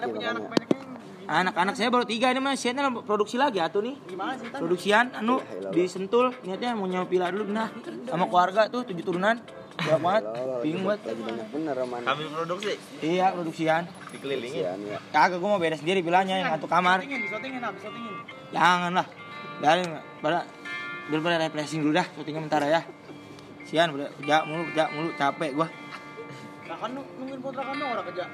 Ada punya anak makanya. banyak yang Anak-anak saya baru tiga ini mas, siatnya produksi lagi atuh nih. gimana sih? Produksian, anu Ya, di Sentul, niatnya mau nyawa pila dulu, nah sama keluarga tuh tujuh turunan, banyak banget, bingung banget. lagi banyak bener roman Kami produksi Iya produksian, dikelilingi. Kasihan ya kagak gue mau beres sendiri bilangnya yang satu kamar, Syutingin, habis syutingin. jangan lah, biarin pada biar pada refreshing dulu dah, syutingnya bentar ya. Sian, udah kerja mulu, kerja mulu, capek gua. Lah kan nu- nungguin kontrakan orang kerja.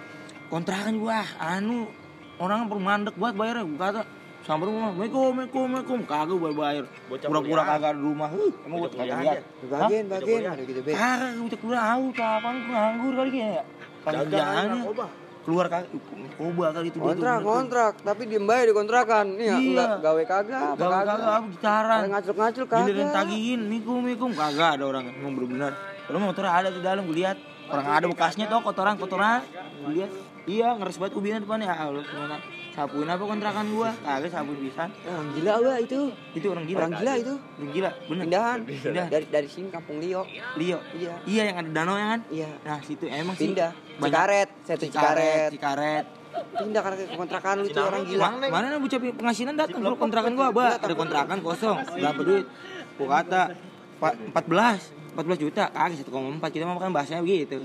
Kontrakan gua anu orang perlu mandek buat bayarnya gua kata sampai rumah Assalamualaikum Assalamualaikum Assalamualaikum kagak bayar. Bayar pura-pura kagak di rumah. Huh, emang gua kagak lihat. bagian bagian gitu be? Kagak udah keluar aku kapan gua nganggur kali kayaknya narkoba. keluar kagak koba kali itu kontrak tuh. kontrak tapi diem bae di kontrakan. Nih ya Iya. enggak gawe kagak apa Gak kagak. apa gitaran. Ngacul ngacul Giliran kagak tagihin mikum mikum kagak ada orang emang bener-bener. Kalau motor ada di dalam gue lihat. Orang ada bekasnya tuh kotoran kotoran. Gue lihat iya ngeres banget ubinnya depannya ah lu gimana? Sapuin apa kontrakan gua? Kagak sapuin bisa orang gila gua itu. Itu orang gila. Orang gila itu. Orang gila bener. Pindahan. Pindah. dari dari sini kampung Lio. Lio. Iya. Iya yang ada danau ya kan? Iya. Nah situ emang sih pindah. Cikaret. Saya tuh Cikaret Cikaret. Pindah karena ke kontrakan lu tuh orang gila. Ma- mana nih bocah pengasinan datang lu kontrakan gua ba. Ada kontrakan kosong. Berapa duit? Gua kata pa- 14 14 juta. Kagak 1,4 kita mah kan bahasanya begitu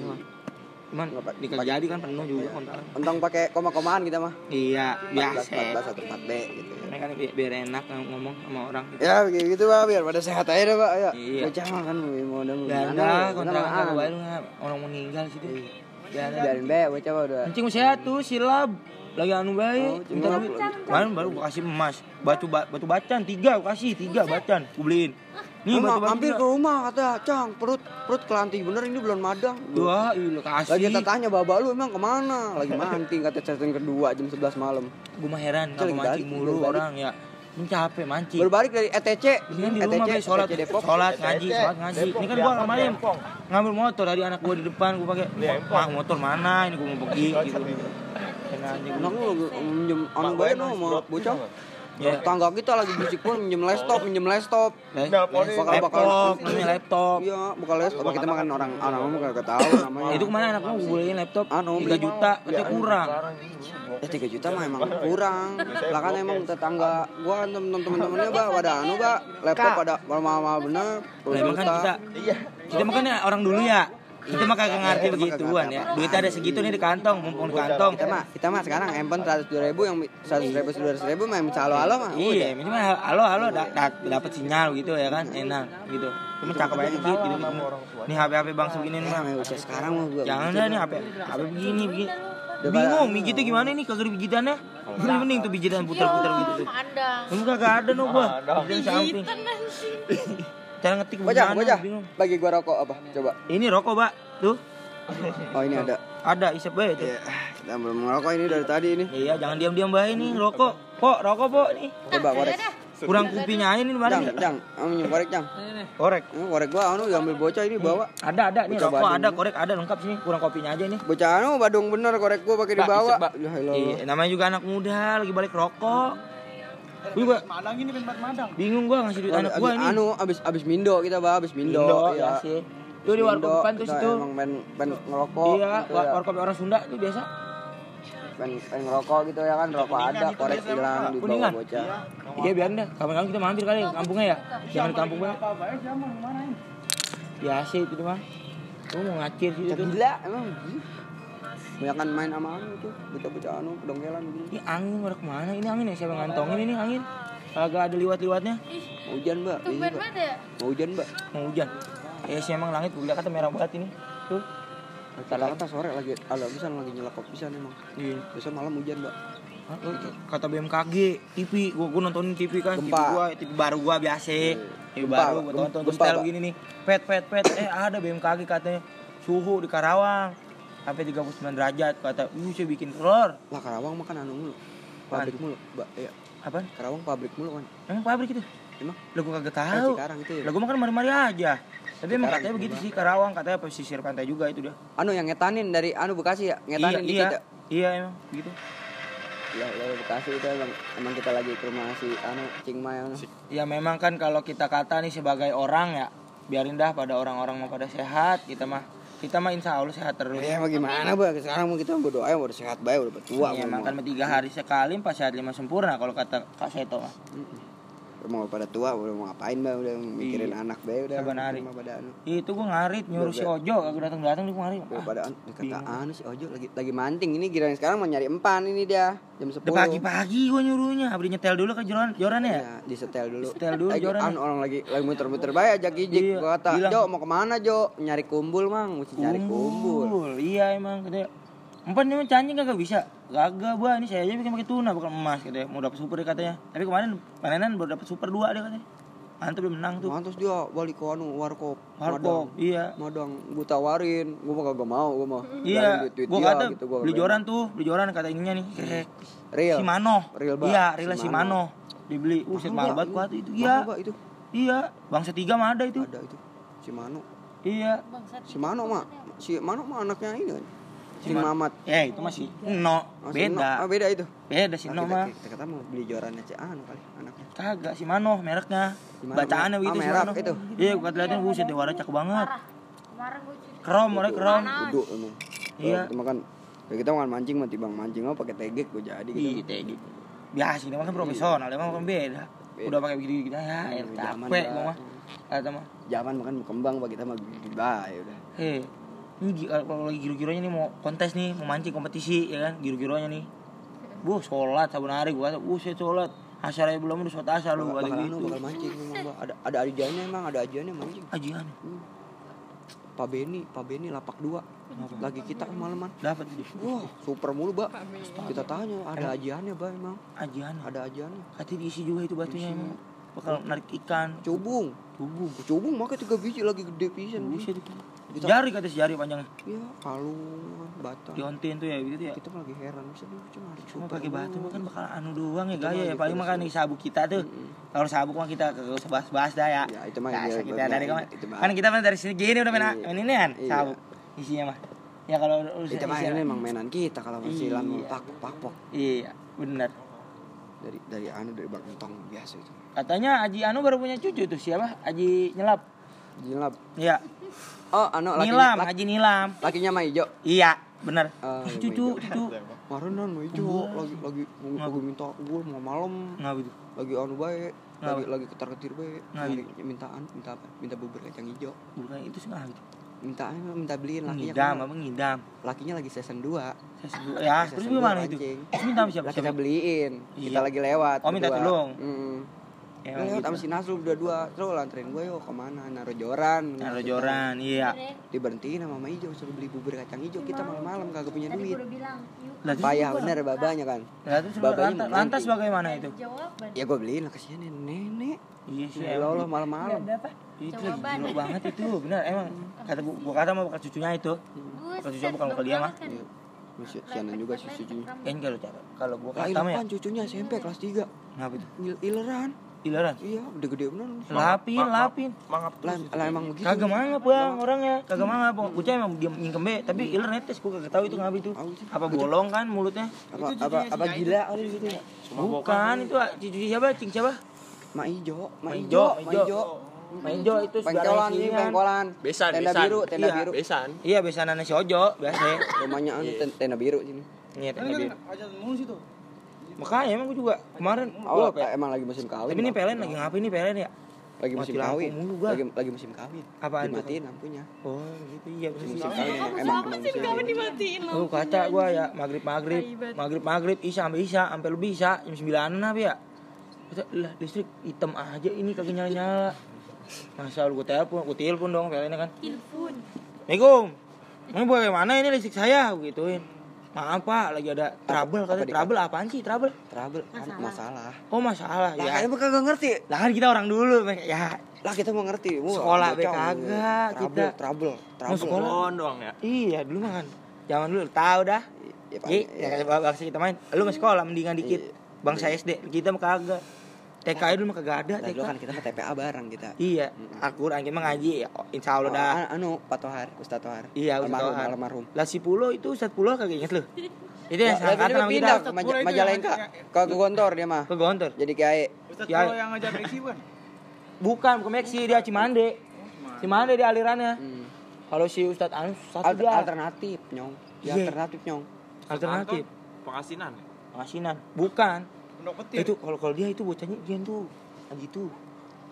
cuman nikah jadi kan penuh juga kontrakan untung pakai koma-komaan kita mah. Iya 14 biasa. 14 atau 4B gitu ya. Ini kan bi- biar enak ngomong sama orang Ya begitu gitu pak. Biar pada sehat aja deh pak. Ya. Iya. Bocah mah kan mau udah mau ada lu? kontrakan kagak ah. bayar nggak? Orang meninggal situ. Biar ada. Biarin be bocah mah udah. Kencing sehat tuh silap. Lagi anu baik Oh, minta duit kemarin baru kasih emas. Batu ba- batu bacan tiga kasih tiga bacan. Gua beliin nih batu ke rumah kata, "Cang, perut perut kelanting bener ini belum madang." dua iya kasih Lagi tanya bapak lu emang ke mana? Lagi mancing kata chatting kedua jam 11 malam. gua mah heran kalau mancing balik, mulu orang ya ini capek mancing Baru balik dari ETC. ini kan di rumah be sholat ETC Depok. sholat ngaji sholat ngaji ini kan gua kemarin ngambil motor dari anak gua di depan gua pakai ah motor mana ini gua mau pergi gitu Kena anjing. Enak lu minjem anu bae no sama bocah. Ya. Tangga kita lagi berisik pun minjem laptop, minjem laptop. Les- Bakal bakal laptop namanya laptop Iya, bukan laptop. Kita makan orang orang mah kagak tahu namanya. itu ke mana anak gua beliin laptop Anu, 3 beli. juta itu kurang Ya 3 juta mah emang kurang. Lah kan emang tetangga gua kan temen-temen temennya Mbak pada anu Mbak, laptop pada mahal-mahal bener. 10 Lah emang kan juta. kita kita mah kan ya orang dulu ya. Kita mah kagak ngerti Kita mah begituan ya. Duit ada segitu nih di kantong, mumpung di kantong. Kita mah kita mah sekarang handphone 100 ribu yang 100 ribu 200 ribu mah yang halo-halo mah. Iya, ini mah halo halo da- da- dapat sinyal gitu ya kan, enak gitu. Cuma cakep aja dikit gitu. Nih HP HP bang segini nih. Udah, mah usia sekarang mah gua. Jangan dah nih HP HP begini begini. Bingung mijitnya gimana nih kagak ada pijitannya. Ini mending tuh pijitan putar-putar gitu tuh. Kagak ada no gua. Pijitan samping. Cara ngetik Bocah, gimana, bocah. bingung. Bagi gua rokok apa? Coba. Ini rokok, Pak. Tuh. Oh, ini ada. Ada isep bae tuh. Iya, kita belum ngerokok ini dari tadi ini. Iya, jangan diam-diam bae nih rokok. Pok, rokok, Pok nih. Coba korek. Kurang kopinya aja nih mana Jang, nih? jang, anu minjem korek, jang. Korek. Ini korek gua anu diambil bocah ini bawa. Ada, ada nih rokok ada, korek ada lengkap sini. Kurang kopinya aja nih. Bocah anu badung bener korek gua pakai Pak, dibawa. Ya. Iya, namanya juga anak muda lagi balik rokok. Gue juga Madang ini tempat Madang. bingung gua ngasih duit anak gua ini. Anu abis abis mindo kita bah abis mindo. Indo, iya. ya sih. Tuh di warkop Mindo, depan tuh situ. Emang pengen pengen ngerokok. Iya, gitu wa- ya. warkop orang Sunda tuh biasa. Pengen, pengen ngerokok gitu ya kan, rokok ada, korek hilang dibawa Kuningan? bocah. Iya biarin dah. Kapan-kapan kita mampir kali kampungnya ya. Jangan di kampung banget. Apa bae zaman gimana ini? Ya sih itu mah. Lu mau ngacir sih itu. gila emang. Banyakan main sama anu itu, bocah-bocah anu pedongkelan begini. Ini angin pada ke mana? Ini angin ya siapa ngantongin ini angin? Agak ada liwat-liwatnya. Mau hujan, Mbak. Ini, Tumben Mbak. banget ya. Mau hujan, Mbak. Mau hujan. Ya sih emang langit gue kata merah banget ini. Tuh. Kata-kata sore lagi, ala bisa lagi nyelakop bisa emang. Iya. Besok malam hujan, Mbak. Kata BMKG, TV, gua, gua nontonin TV kan, TV Gempa. gua, TV baru gua biasa. TV Gempa, baru gua tonton Gempa, terus style begini nih. Pet pet pet, eh ada BMKG katanya suhu di Karawang sampai 39 derajat kata, "Uh, saya bikin telur." Lah Karawang makan anu mulu. Pabrik mulu, Mbak. Iya. Apa? Karawang pabrik mulu kan. Emang pabrik itu? Emang? Lah gua kagak Kan tahu. Cikarang itu ya. Lah gua makan mari-mari aja. Tapi emang katanya itu, begitu sih Karawang, katanya pesisir pantai juga itu dia. Anu yang ngetanin dari anu Bekasi ya, Iya, ngetanin iya. dikit ya. Iya emang gitu. Ya, ya Bekasi itu emang, emang kita lagi ke rumah si anu Cing Mai anu. Ya memang kan kalau kita kata nih sebagai orang ya biarin dah pada orang-orang mau pada sehat kita mah Kita mah insya Allah sehat terus. Ya mau gimana bah sekarang mau kita berdoa ya udah sehat baik udah tua Iya, mau makan tiga hari sekali, empat sehat lima sempurna kalau kata Kak Seto mah. Mau pada tua udah mau ngapain bah udah mikirin anak baik udah. Sama pada anu Itu gua ngarit nyuruh si Ojo kagak datang datang di kemari. udah Ah, pada kata anu si Ojo lagi lagi mancing ini giliran sekarang mau nyari empan ini dia jam 10 Udah pagi-pagi gua nyuruhnya, abdi nyetel dulu ke joran joran ya. Ya, disetel dulu. Disetel dulu lagi, jorannya. anu, orang lagi lagi muter-muter baik aja kijik. Iya, Gua kata, bilang. "Jo, mau ke mana, Jo? Nyari kumbul, Mang. Mesti nyari kumbul." Iya emang katanya. Empat nih cancing kagak bisa. Gagak gua ini saya aja bikin pakai tuna bukan emas katanya. Mau dapat super dia katanya. Tapi kemarin panenan baru dapat super dua dia katanya. Mantap dia menang tuh. Mantus dia balik ke anu warkop. Warkop, iya. Madang, gua tawarin, gua mah kagak mau, gua mah. Iya, gua kata gitu, gua beli joran tuh, beli joran kata ininya nih. Kayak Real. Si Mano. Real. Iya, real si Si Mano. Dibeli, uh, set mahal banget gua itu. Iya. Itu. Iya, bangsa tiga mah ada itu. Ada itu. Si Mano. Iya. Si Mano mah, si Mano mah anaknya ini kan. Si Mamat. Eh, itu masih no, Oh, si No. beda. Ah, beda itu. Beda si Nah, No kita, mah. kita kata mau beli jorannya si Anu kali anaknya. Kagak si Mano mereknya. Si Mano, Bacaannya ah, begitu si merek Mano. itu. Iya, gua liatin buset deh warna cakep banget. Kemarin gue cuci. Krom, mereka krom. Kudu emang. Iya. Kalau makan ya kita makan mancing mah tibang mancing mah pakai tegek gue jadi Iya, gitu. tadi. Biasa ini mah kan profesional, emang kan beda. Udah pakai begitu gitu ya, Iya, zaman capek gua mah. Kata mah. Zaman makan berkembang bagi kita mah bae udah. Hei, ini gi- kalau lagi giru-gironya nih mau kontes nih, mau mancing kompetisi ya kan, giru-gironya nih. Bu, sholat saben hari gua kata, "Bu, saya sholat." Asar aja belum udah sholat asar lu Bakal, kata bakal gitu. bakal mancing memang. Ada ada ajiannya emang ada ajiannya mancing. Ajian. Pak Beni, Pak Beni lapak dua. Lagi kita kemalaman. Dapat. Wah, super mulu, Mbak. Kita tanya ada ajiannya, Mbak emang. Ajian. Ada ajiannya. Katanya diisi juga itu batunya emang. Bakal narik ikan. Cubung. Tubuh. Cubung makanya tiga biji lagi gede pisan. Buset itu. Kita- Jari kata si jari panjangnya. Iya, kalung, batang. Diontin tuh ya gitu ya. Kita lagi heran bisa dia cuma ada Cuma pakai batu kan bakal anu doang ya gaya ya gitu paling makan nih sabuk kita tuh. Kalau sabuk mah kita kagak usah bahas-bahas dah ya. Ya, itu mah iya, kita dari kemarin. Kan kita dari sini gini udah main, Iya. ini kan Iya. sabuk isinya mah. Ya kalau urusan Itu mah ini emang mainan kita kalau masih Iya. lama pak pakpok Iya, benar. dari dari anu dari bak entong biasa itu. Katanya Aji Anu baru punya cucu tuh siapa? Aji Nyelap. Jilab. Iya. Oh, anu lakinya, Nilam, lak- Aji Nilam. lakinya mah hijau. Iya, benar. Eh, iya, cucu, mah cucu. Kemarin non mah hijau lagi lagi lagi minta gue mau malam Ngapa itu? lagi anu baik Ngapa? lagi lagi ketar ketir baik lagi mintaan minta apa minta bubur kacang hijau Bukan itu sih itu? minta minta beliin lakinya Ngidam, kan, apa ngidam? lakinya lagi season 2 Saya sebut, ya, Saya terus gimana itu? Terus minta siapa? kita beliin Iya. kita lagi lewat Oh, minta tolong. Mm. Ya, lewat gitu. sama si Nasrul udah dua terus lanterin gue yuk ke mana naruh joran Naruh joran, iya. diberhentiin sama Mama Ijo suruh beli bubur kacang hijau kita malam-malam kagak punya Tadi duit bilang, payah bener babanya kan lah, terus Babanya lantas, lantas bagaimana itu? Jawaban. ya gue beliin lah kasihan nenek Iya sih, ya. Allah malam-malam Itu gila banget itu, benar emang. Kata gua, gua kata mau bakal cucunya itu. Kalau susah bukan kalau dia mah. kan. Iya. Sianan juga sih cucunya Kan kalau cara kalau gua kata mah ya. kan cucunya SMP kelas 3 Ngapa itu? Il- ileran Ileran. iya gede-gede bener Lapin, lapin. lah, lah emang begitu Kagak mangap bang orangnya, kagak mangap. Bocah emang diam nyingkem be, tapi iler netes gua kagak tahu itu ngapa itu. Apa bolong kan mulutnya? apa apa apa gila kali gitu ya Bukan, itu cucu siapa? Cing siapa? Mak Ijo Mak Ma Ijo Ijo, Mak Ijo. Menjo itu pengkolan ini pengkolan Besan, tenda besan. biru tenda Iya. biru Besan. Iya, besanannya si Ojo biasa. rumahnya anu ten- tenda biru sini Iya, tenda biru. kan aja mulu situ. Makanya emang gua juga kemarin oh gua pe- emang lagi musim kawin Tapi ini pelen lagi ngapain nih pelen ya? lagi musim mati kawin mulu gua. lagi lagi musim kawin Apaan dimatiin lampunya Oh, gitu iya musim sih. kawin emang emang musim kawin dimatiin Lu kata gua ya maghrib maghrib maghrib maghrib isya sampai isya sampai lebih isya jam sembilanan apa ya? Kata, lah listrik hitam aja ini kagak nyala nyala. Masa lu gua telepon, gua telepon dong pelennya kan. Telepon. Assalamualaikum. Ini bagaimana ini listrik saya? Gituin. Maaf pak, lagi ada trouble apa kata trouble apaan sih trouble? trouble kan masalah Oh masalah lah ya. emang kagak ngerti Lah kan kita orang dulu, ya lah kita mau ngerti Wah, Sekolah be kagak, trouble kita. trouble Mau trouble sekolah? Pohon doang ya. Iya dulu mah kan. Zaman dulu tahu dah. ya, Pak, Iya, ya. ya, bangsa kita main. Lu nggak sekolah mendingan dikit. Iya. Bangsa SD kita mah kagak. TK dulu mah kagak ada TK. dulu kan kita ke TPA bareng kita Iya, Al-Qur'an kita mah ngaji. ya, Insya Allah Oh, dah. an- anu Pak Tohar Ustaz Tohar Iya, Ustaz almarhum Tohar. almarhum Lah si Pulo itu Ustaz Pulo kagak inget lu. Itu yang tiba-tiba sama pindah kita. ke Majalengka ke ke Gontor dia mah Ke Gontor. jadi kiai Ustaz kalau yang ngajak Beksi bukan? Bukan, ke Meksi dia Cimande. Cimande dia alirannya. Hmm. Kalau si Ustadz Anu satu Al- dia alternatif nyong alternatif nyong alternatif Pengasinan. pengasinan bukan Pondok petir. itu kalau kalau dia itu bocahnya dia tuh lagi tuh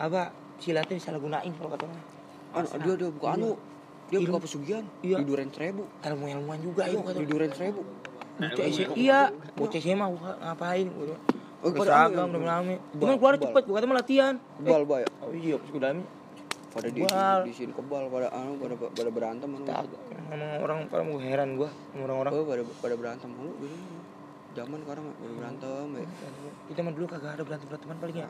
apa silatnya disalah gunain kalau kata orang. Anu dia dia bukan anu dia Ilmu. buka pesugihan Iya. di duren seribu ilmu ilmuwan juga ayo kata di duren seribu. Bocah SMA iya. Bocah SMA gua ngapain gua Oh, pada anu, rame-rame. Kebal, cuman keluar cepet gua kata mah latihan kebal ba ya? oh iya pas gua dalamnya pada di Kebal. di sini kebal pada anu pada pada berantem anu emang orang pada mau heran gua sama orang-orang. Oh pada pada berantem mulu dulu zaman sekarang mah pada berantem ya kita mah dulu kagak ada berantem beranteman paling ya?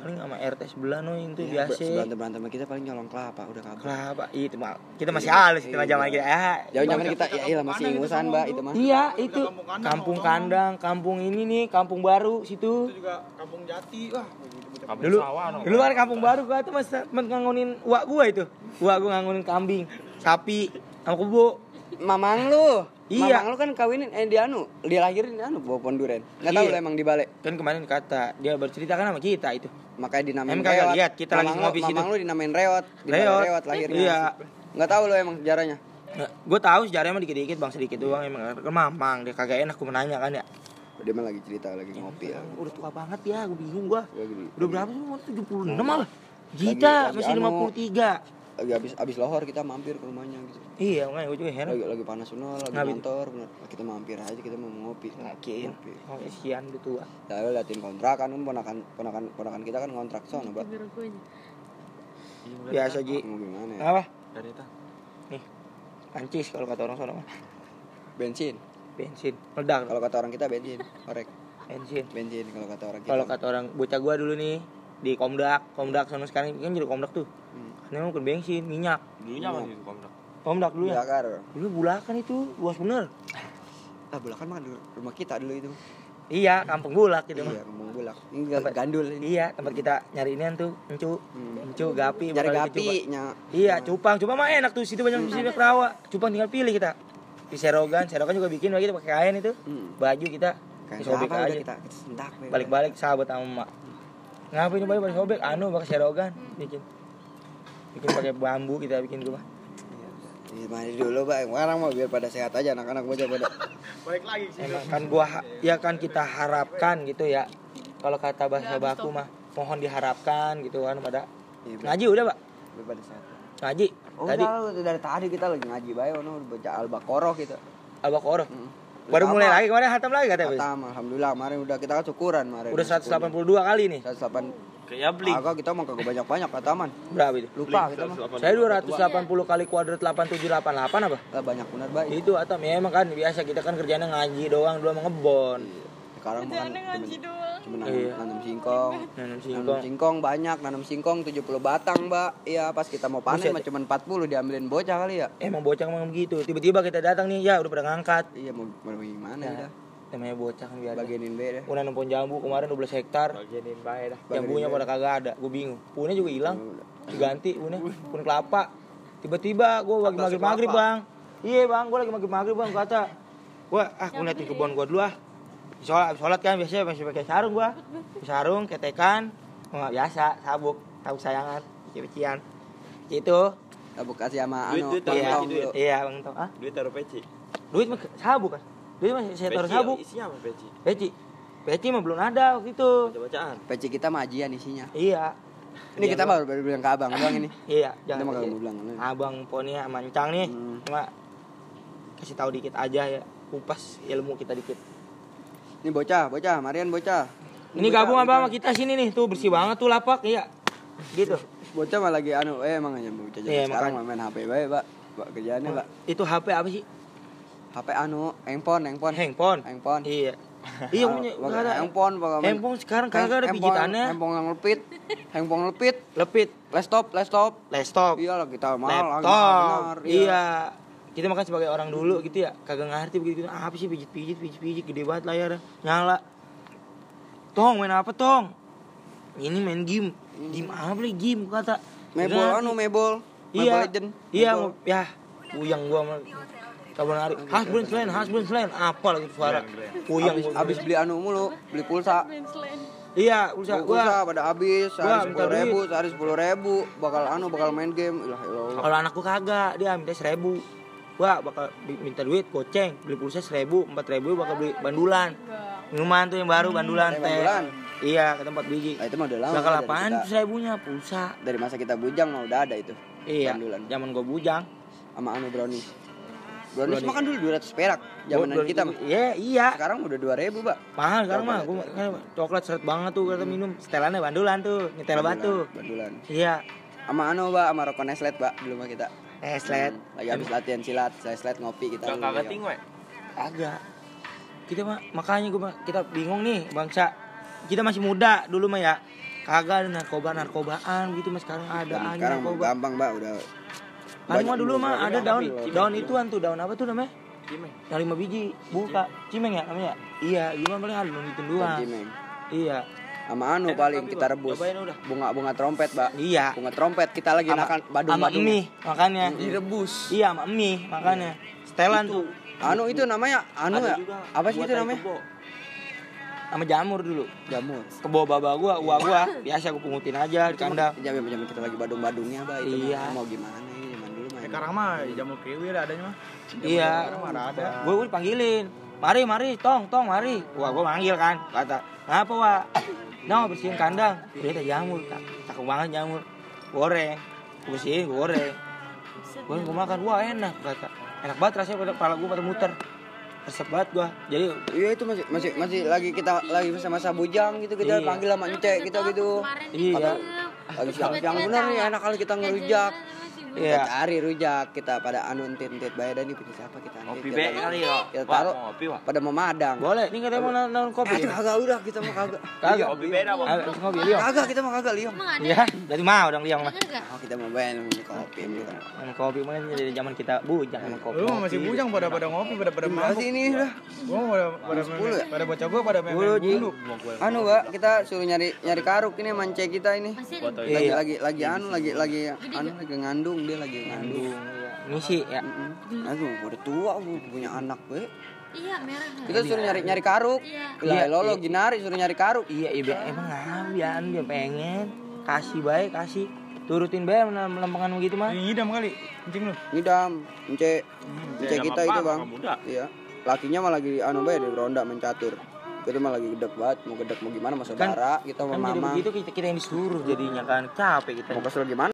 Paling sama RT sebelah no itu Ya, biasa. berantem berantem kita paling nyolong kelapa udah kagak kenapa itu mah kita masih halus kita mah zaman kita ah jauh zaman kita ya iya masih ingusan mbak itu. mah. Iya itu. kampung kandang, kampung ini nih, kampung baru situ. Itu juga kampung jati. Wah, Dulu dulu kan kampung baru gua tuh mas mas ngangonin uak gua itu. Uak gua ngangonin kambing, sapi, sama kebo. mamang lu Iya. mamang lu kan kawinin eh di anu dilahirin di anu bawa pohon duren nggak tahu Iya. emang di balik Kan kemarin kata dia bercerita kan sama kita itu. makanya dinamain Emang kagak lihat, kita lagi mamang lu, ngopi situ. mamang lu dinamain reot Reot. reot lahirnya Iya. nggak tahu lu emang sejarahnya gue tahu sejarahnya mah dikit-dikit bang sedikit doang emang kan mamang dia kagak enak gue menanya kan ya. dia mah lagi cerita lagi ngopi ya Udah tua banget ya, gue bingung gua. Lagi Udah berapa sih? Umur 76 malah. Gita lagi masih anu. 53. Lagi habis habis lohor kita mampir ke rumahnya gitu Iya, makanya gue juga heran. lagi lagi panas sunul lagi Ngapain? ngantor bener kita mampir aja kita mau ngopi ngopi Oh, kesian udah tua. lalu liatin kontrakan kan ponakan ponakan ponakan kita kan kontrak sono mbak Biasa Ji. mau gimana ya Apa? Dari itu. Nih. Ancis kalau kata orang sono mah. bensin Bensin. Meledak. kalau kata orang kita bensin korek bensin. bensin kalau kata orang kita Kalau kata orang bocah gua dulu nih di Komdak, Komdak sono sekarang kan jadi Komdak tuh. Hmm. Emang bukan bensin, minyak. Dulunya apa sih kontrak? Komdak dulu ya. Bakar. Dulu bulakan itu luas bener. Ah, bulakan mah dulu rumah kita dulu itu. Iya, kampung bulak gitu mah. Iya, ngomong bulak. Ini ga- gandul ini. Iya, tempat kita nyari inian tuh, encu. Hmm. Encu, gapi, bakal gapi nya. Iya, cupang. Cupang mah enak tuh, situ banyak banyak rawa. Cupang tinggal pilih kita. Di serogan, serogan juga bikin lagi pakai kain itu. Hmm. Baju kita apa udah aja. kita kita sentak we. Balik-balik sahabat sama emak. Ngapain balik balik sobek? Anu pakai serogan bikin. Bikin pakai bambu kita bikin rumah. Iya, mari dulu, Pak. Sekarang mau biar pada sehat aja anak-anak bocah pada. Balik lagi sih. Emang kan gua ya kan kita harapkan gitu ya. Kalau kata bahasa baku mah mohon diharapkan gitu kan pada Iya, ngaji udah, Pak. Biar pada sehat. Ngaji. Oh, Tadi udah, dari tadi kita lagi ngaji bae ono baca Al-Baqarah kita. Al-Baqarah. Hmm. Baru mulai lagi kemarin hatam lagi katanya. Bos. Khatam, alhamdulillah kemarin udah kita kan syukuran kemarin. Udah 182 kali nih. 108. Kayak Yabling. Agak kita mau kagak banyak-banyak kataman. Berapa itu? Lupa kita mah. Saya 280 kali kuadrat 8788 apa? Lah, banyak benar, Pak. Itu atau ya emang kan biasa kita kan kerjanya ngaji doang emang ngebon. Sekarang mah kan cuma, cuma nanam, Iya. nanam singkong. Nanam Nanam singkong. singkong banyak, nanam singkong 70 batang, Mbak. Iya, pas kita mau panen mah cuma 40 diambilin bocah kali ya. Emang bocah emang begitu. Tiba-tiba kita datang nih, ya udah pada ngangkat. Iya, mau, mau gimana Nah, ya? namanya bocah kan biasa. Bagianin be deh. Udah jambu kemarin 12 hektar. Bagianin bae dah. Jambunya pada kagak ada. Gue bingung. Punya juga hilang. Diganti punya. Pun kelapa. Tiba-tiba gue lagi maghrib maghrib bang. Iya bang, gue lagi maghrib maghrib bang kata. Gue ah gue liatin kebun gue dulu ah. Sholat, sholat kan biasanya masih pakai sarung gua. Sarung, ketekan, oh, biasa, sabuk, sabuk sayangan, cucian. Itu, Tabuk kasih sama Duit, anu, duit, iya, tong-tong duit. iya bang tau ah. Duit taruh peci. Duit mah sabuk kan? Duit mah saya taruh sabuk. Isinya apa peci? Peci, peci mah belum ada waktu itu. Baca-bacaan. Peci kita majian isinya. Iya. Ini kita baru baru bilang ke abang doang ini. Iya, mah jangan. mau bilang. Abang Poni sama Encang nih, Hmm. cuma kasih tahu dikit aja ya, kupas ilmu kita dikit. Ini bocah, bocah, Marian bocah. Ini bocah, gabung apa sama kita sini nih, tuh bersih banget tuh lapak, iya. Gitu. Bocah mah lagi anu, eh emang aja bocah zaman Iya, sekarang mah main HP bae, Pak. Pak kerjaannya, Pak. Itu HP apa sih? HP anu, handphone, handphone. Handphone. Handphone. Iya. Iya punya Pakai nggak ada. handphone, pakai Handphone sekarang kagak ada pijitannya. Handphone yang lepit. handphone lepit. Lepit, Laptop, laptop. laptop, Iya lah kita mahal, laptop. Iya. Kita makan sebagai orang dulu gitu ya, kagak ngerti begitu. Ah, apa sih pijit-pijit, pijit-pijit gede banget layar nyala. Tong main apa tong? Ini main game. Game apa nih game kata. Mebol anu, mebol. Iya. Legend. Iya, ya. Puyang gua Kabel nari. Hasbun selain, hasbun selain. Apa lagi suara? Puyang Abis, beli anu mulu, beli pulsa. Iya, pulsa Pulsa gua. pada habis, sehari sepuluh ribu, sehari sepuluh ribu, bakal anu bakal main game, ilah ilah. Kalau anakku kagak, dia minta seribu. Gua bakal minta duit goceng, beli pulsa seribu, empat ribu bakal beli bandulan. Minuman tuh yang baru bandulan Eh, teh. bandulan. Iya, kata empat biji. Nah, itu mah udah lama. Bakal apaan seribunya? Pulsa. Dari masa kita bujang mah udah ada itu. Iya, Bandulan. zaman gua bujang. Sama anu brownies. Brownies Brownies. mah kan dulu 200 perak zamanan Gua- kita mah. Iya, iya. Sekarang udah 2000, Pak. Mahal sekarang mah. Gua kan coklat seret banget tuh kata minum. Setelannya bandulan tuh, nyetel batu. Bandulan. Iya. Sama anu, Pak, sama rokok Neslet, Pak, dulu mah kita. Eslet. Hmm, Lagi habis latihan silat, saya silat ngopi kita. Gak dulu, kagak tingwe. Agak. Kita mah makanya gua mah kita bingung nih bangsa. Kita masih muda dulu mah ya. Kagak ada narkoba narkobaan gitu mas sekarang ada Dan aja Sekarang narkoba. gampang, Pak, udah Kan mah dulu mah ada daun daun ituan tuh daun apa tuh namanya? Cimeng. Yang lima biji buka cimeng ya namanya? Iya, gimana paling ada daun itu doang. Cimeng. Iya, Sama anu paling kita rebus. Bunga-bunga trompet, Pak. iya. Bunga trompet kita lagi Sama- makan Sama badung-badung. mie makanya. Direbus. Iya, sama mie makanya. Setelan tuh Anu itu namanya anu ya? Apa sih itu namanya? kebo. sama jamur dulu. Jamur. Kebo baba gua, uang gua biasa gua pungutin aja di kandang. Jam jam kita lagi badung-badungnya, Pak. Itu Iya. mau gimana ini zaman dulu mah. Sekarang mah jamur kiwi ada adanya mah. Iya. Sekarang mah ada. Gue gue dipanggilin. Mari, mari, tong, tong, mari. Wah, gue manggil kan. Kata, kenapa, Wak? No, bersihin kandang. Udah ada jamur, Kak. Cakep banget jamur. Goreng. Gue bersihin, gue goreng. Gue gue makan, wah enak, kata. Enak banget rasanya pada kepala gue pada muter. Resep banget gue. Jadi, Iya itu masih masih masih lagi kita lagi masa-masa bujang gitu kita Iya. panggil sama Ence kita gitu. Iya. Lagi siang-siang bener nih enak kali kita ngerujak. Kita iya. cari rujak kita pada anu entit-entit bayar dan ini punya siapa kita Ngopi antit. be Kita kali taruh- ya. Kita Wah, taruh mau ngopi, Wak. pada memadang. Boleh, ini katanya mau naon kopi. Aduh kagak udah kita mau kagak. Kagak. Ngopi beda, Bang. Ayo, ngopi, Liong. Kagak kita mau kagak liong. Ada? Iya, berarti mau dong Liong mah. Oh kita mau bayar minum kopi gitu. Sama kopi mah dari zaman kita bujang sama kopi. Lu masih bujang pada pada ngopi pada pada Masih ini udah. Gua pada pada Sepuluh ya? pada bocah gua pada main bulu. Anu Mbak, kita suruh nyari nyari karuk ini mance kita ini. Foto Lagi Iya. lagi lagi anu lagi lagi anu lagi ngandung dia lagi ngandung. Ngisi ya. Mm-mm. Aduh, udah tua gua punya anak we. Iya merah. Kita suruh nyari nyari karuk. Iya. Lah Iya, lolo iya. ginari suruh nyari karuk. Iya, iya emang ngabian dia pengen kasih baik kasih turutin baik melempangan begitu mah. Ini ngidam kali. Kencing lu. Ngidam, ence. Ence Ngidam kita itu, Bang. Iya. Lakinya mah lagi anu bae di ronda mencatur. Kita mah lagi gedek banget, mau gedek mau gimana sama saudara, kita Kan sama jadi mama. begitu kita, kita yang disuruh jadinya kan capek kita. Mau kesel gimana?